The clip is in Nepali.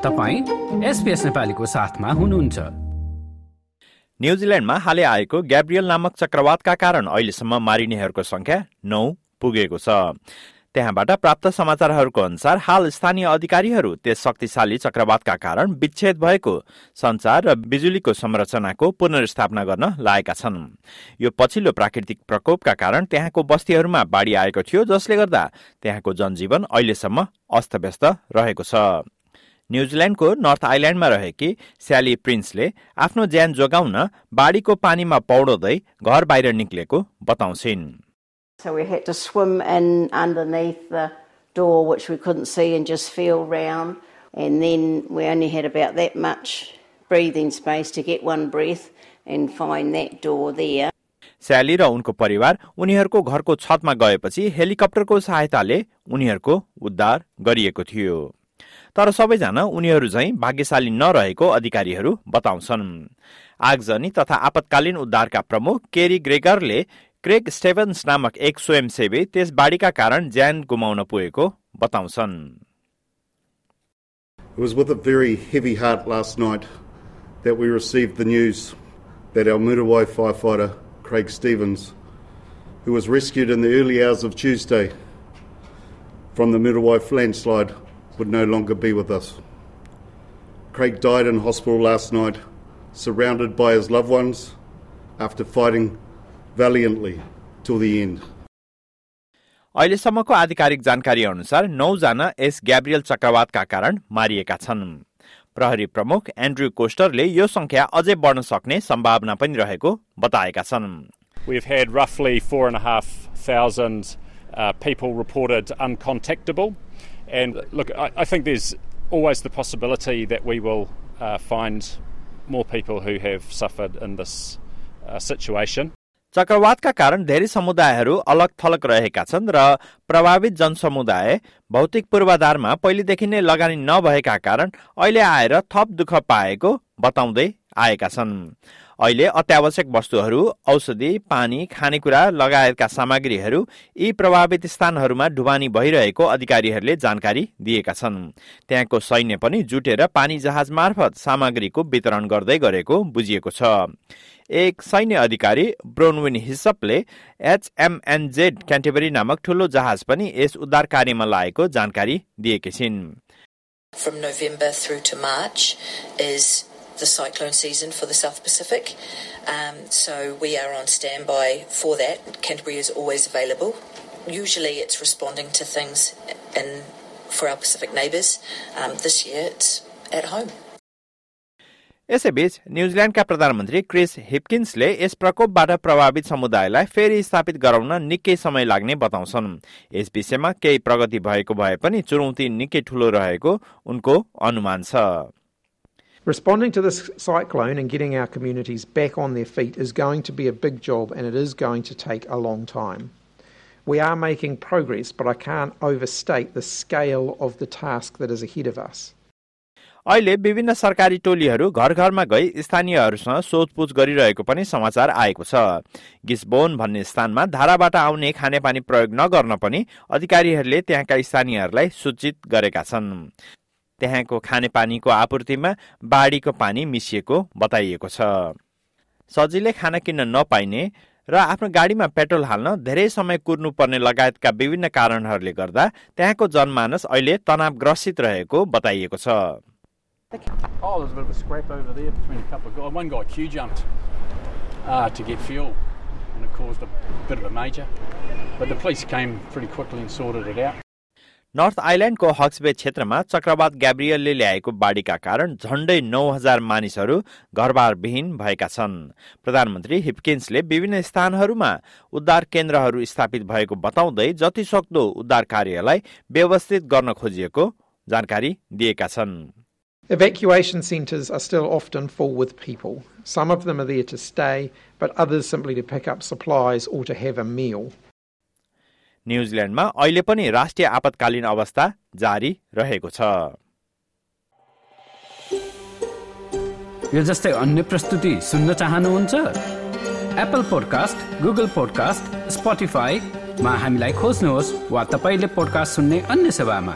तपाईँ एसपिएस नेपालीको साथमा हुनुहुन्छ। न्युजिल्यान्डमा हालै आएको ग्याब्रियल नामक चक्रवातका कारण अहिलेसम्म मारिनेहरूको संख्या नौ पुगेको छ। त्यहाँबाट प्राप्त समाचारहरूको अनुसार हाल स्थानीय अधिकारीहरू त्यस शक्तिशाली चक्रवातका कारण विच्छेद भएको संचार र बिजुलीको संरचनाको पुनर्स्थापना गर्न लागेका छन्। यो पछिल्लो प्राकृतिक प्रकोपका कारण त्यहाँको बस्तीहरूमा बाढी आएको थियो जसले गर्दा त्यहाँको जनजीवन अहिलेसम्म अस्तव्यस्त रहेको छ। न्युजिल्यान्डको नर्थ आइल्यान्डमा रहेकी स्याली प्रिन्सले आफ्नो ज्यान जोगाउन बाढीको पानीमा पौडोदै घर बाहिर निक्लेको बताउँछिन् So we had to swim in underneath the door, which we couldn't see, and just feel round. And then we only had about that much breathing space to get one breath and find that door there. स्याली र उनको परिवार उनीहरूको घरको छतमा गएपछि हेलिकप्टरको सहायताले उनीहरूको उद्धार गरिएको थियो तर सबैजना उनीहरू झैं भाग्यशाली नरहेको अधिकारीहरू बताउँछन् आगजनी तथा आपतकालीन उद्धारका प्रमुख केरी ग्रेगरले क्रेग स्टेभन्स नामक एक स्वयंसेवी त्यस बाढीका कारण ज्यान गुमाउन पुगेको बताउँछन् It was with a very heavy heart last night that we received the news that our Murawai firefighter, Craig Stevens, who was rescued in the early hours of Tuesday from the Murawai landslide, would no longer be with us. Craig died in hospital last night, surrounded by his loved ones, after fighting valiantly till the end. अहिलेसम्मको आधिकारिक जानकारी अनुसार नौजना यस ग्याब्रियल चक्रवातका कारण मारिएका छन् प्रहरी प्रमुख एन्ड्रु कोस्टरले यो संख्या अझै बढ्न सक्ने सम्भावना पनि रहेको बताएका छन् We've had roughly four and a half thousand uh, people reported uncontactable. And look, I, I think there's always the possibility that we will uh, find more people who have suffered in this uh, situation. चक्रवातका कारण धेरै समुदायहरू अलग थलग रहेका छन् र प्रभावित जनसमुदाय भौतिक पूर्वाधारमा पहिलेदेखि नै लगानी नभएका कारण अहिले आएर थप दुःख पाएको बताउँदै आएका छन् अहिले अत्यावश्यक वस्तुहरू औषधि पानी खानेकुरा लगायतका सामग्रीहरू यी प्रभावित स्थानहरूमा ढुवानी भइरहेको अधिकारीहरूले जानकारी दिएका छन्। त्यहाँको सैन्य पनि जुटेर पानी जहाज मार्फत सामग्रीको वितरण गर्दै गरेको बुझिएको छ। एक सैन्य अधिकारी ब्रोनविन हिसपले एचएमएनजेड क्यान्टेबरी नामक ठूलो जहाज पनि यस उद्धार कार्यमा लागेको जानकारी दिएकी छिन्। From November through to March is the cyclone season for the South Pacific. Um, so we are on standby for that. Canterbury is always available. Usually it's responding to things in for our Pacific neighbours. Um, this year it's at home. यसैबीच न्युजिल्यान्डका प्रधानमन्त्री क्रिस हिपकिन्सले यस प्रकोपबाट प्रभावित समुदायलाई फेरि स्थापित गराउन निकै समय लाग्ने बताउँछन् यस विषयमा केही प्रगति भएको भए पनि चुनौती निकै ठूलो रहेको उनको अनुमान छ Responding to this cyclone and getting our communities back on their feet is going to be a big job and it is going to take a long time. We are making progress, but I can't overstate the scale of the task that is ahead of us. अहिले विभिन्न सरकारी टोलीहरू घर घरमा गई स्थानीयहरूसँग सोधपुछ गरिरहेको पनि समाचार आएको छ गिसबोन भन्ने स्थानमा धाराबाट आउने खानेपानी प्रयोग नगर्न पनि अधिकारीहरूले त्यहाँका स्थानीयहरूलाई सूचित गरेका छन् त्यहाँको खानेपानीको आपूर्तिमा बाढीको पानी मिसिएको बताइएको छ। सजिलै खाना किन्न नपाइने र आफ्नो गाडीमा पेट्रोल हाल्न धेरै समय कुर्नु पर्ने लगायतका विभिन्न कारणहरूले गर्दा त्यहाँको जनमानस अहिले तनावग्रसित रहेको बताइएको छ। Oh, नर्थ आइल्यान्डको हक्सबे क्षेत्रमा चक्रवात ग्याब्रियलले ल्याएको बाढीका कारण झण्डै नौ हजार मानिसहरू घरबारविहीन भएका छन् प्रधानमन्त्री हिपकिन्सले विभिन्न स्थानहरूमा उद्धार केन्द्रहरू स्थापित भएको बताउँदै जति सक्दो उद्धार कार्यलाई व्यवस्थित गर्न खोजिएको जानकारी दिएका छन् Evacuation centres are still often full with people. Some of them are there to stay, but others simply to pick up supplies or to have a meal. न्युजिल्यान्डमा अहिले पनि राष्ट्रिय आपतकालीन अवस्था जारी रहेको छ। यो जस्तै अन्य प्रस्तुति सुन्न चाहनुहुन्छ? एप्पल पोडकास्ट गुगल पोडकास्ट स्पोटिफाईमा हामीलाई खोज्नुहोस् वा तपाईँले पोडकास्ट सुन्ने अन्य सेवामा।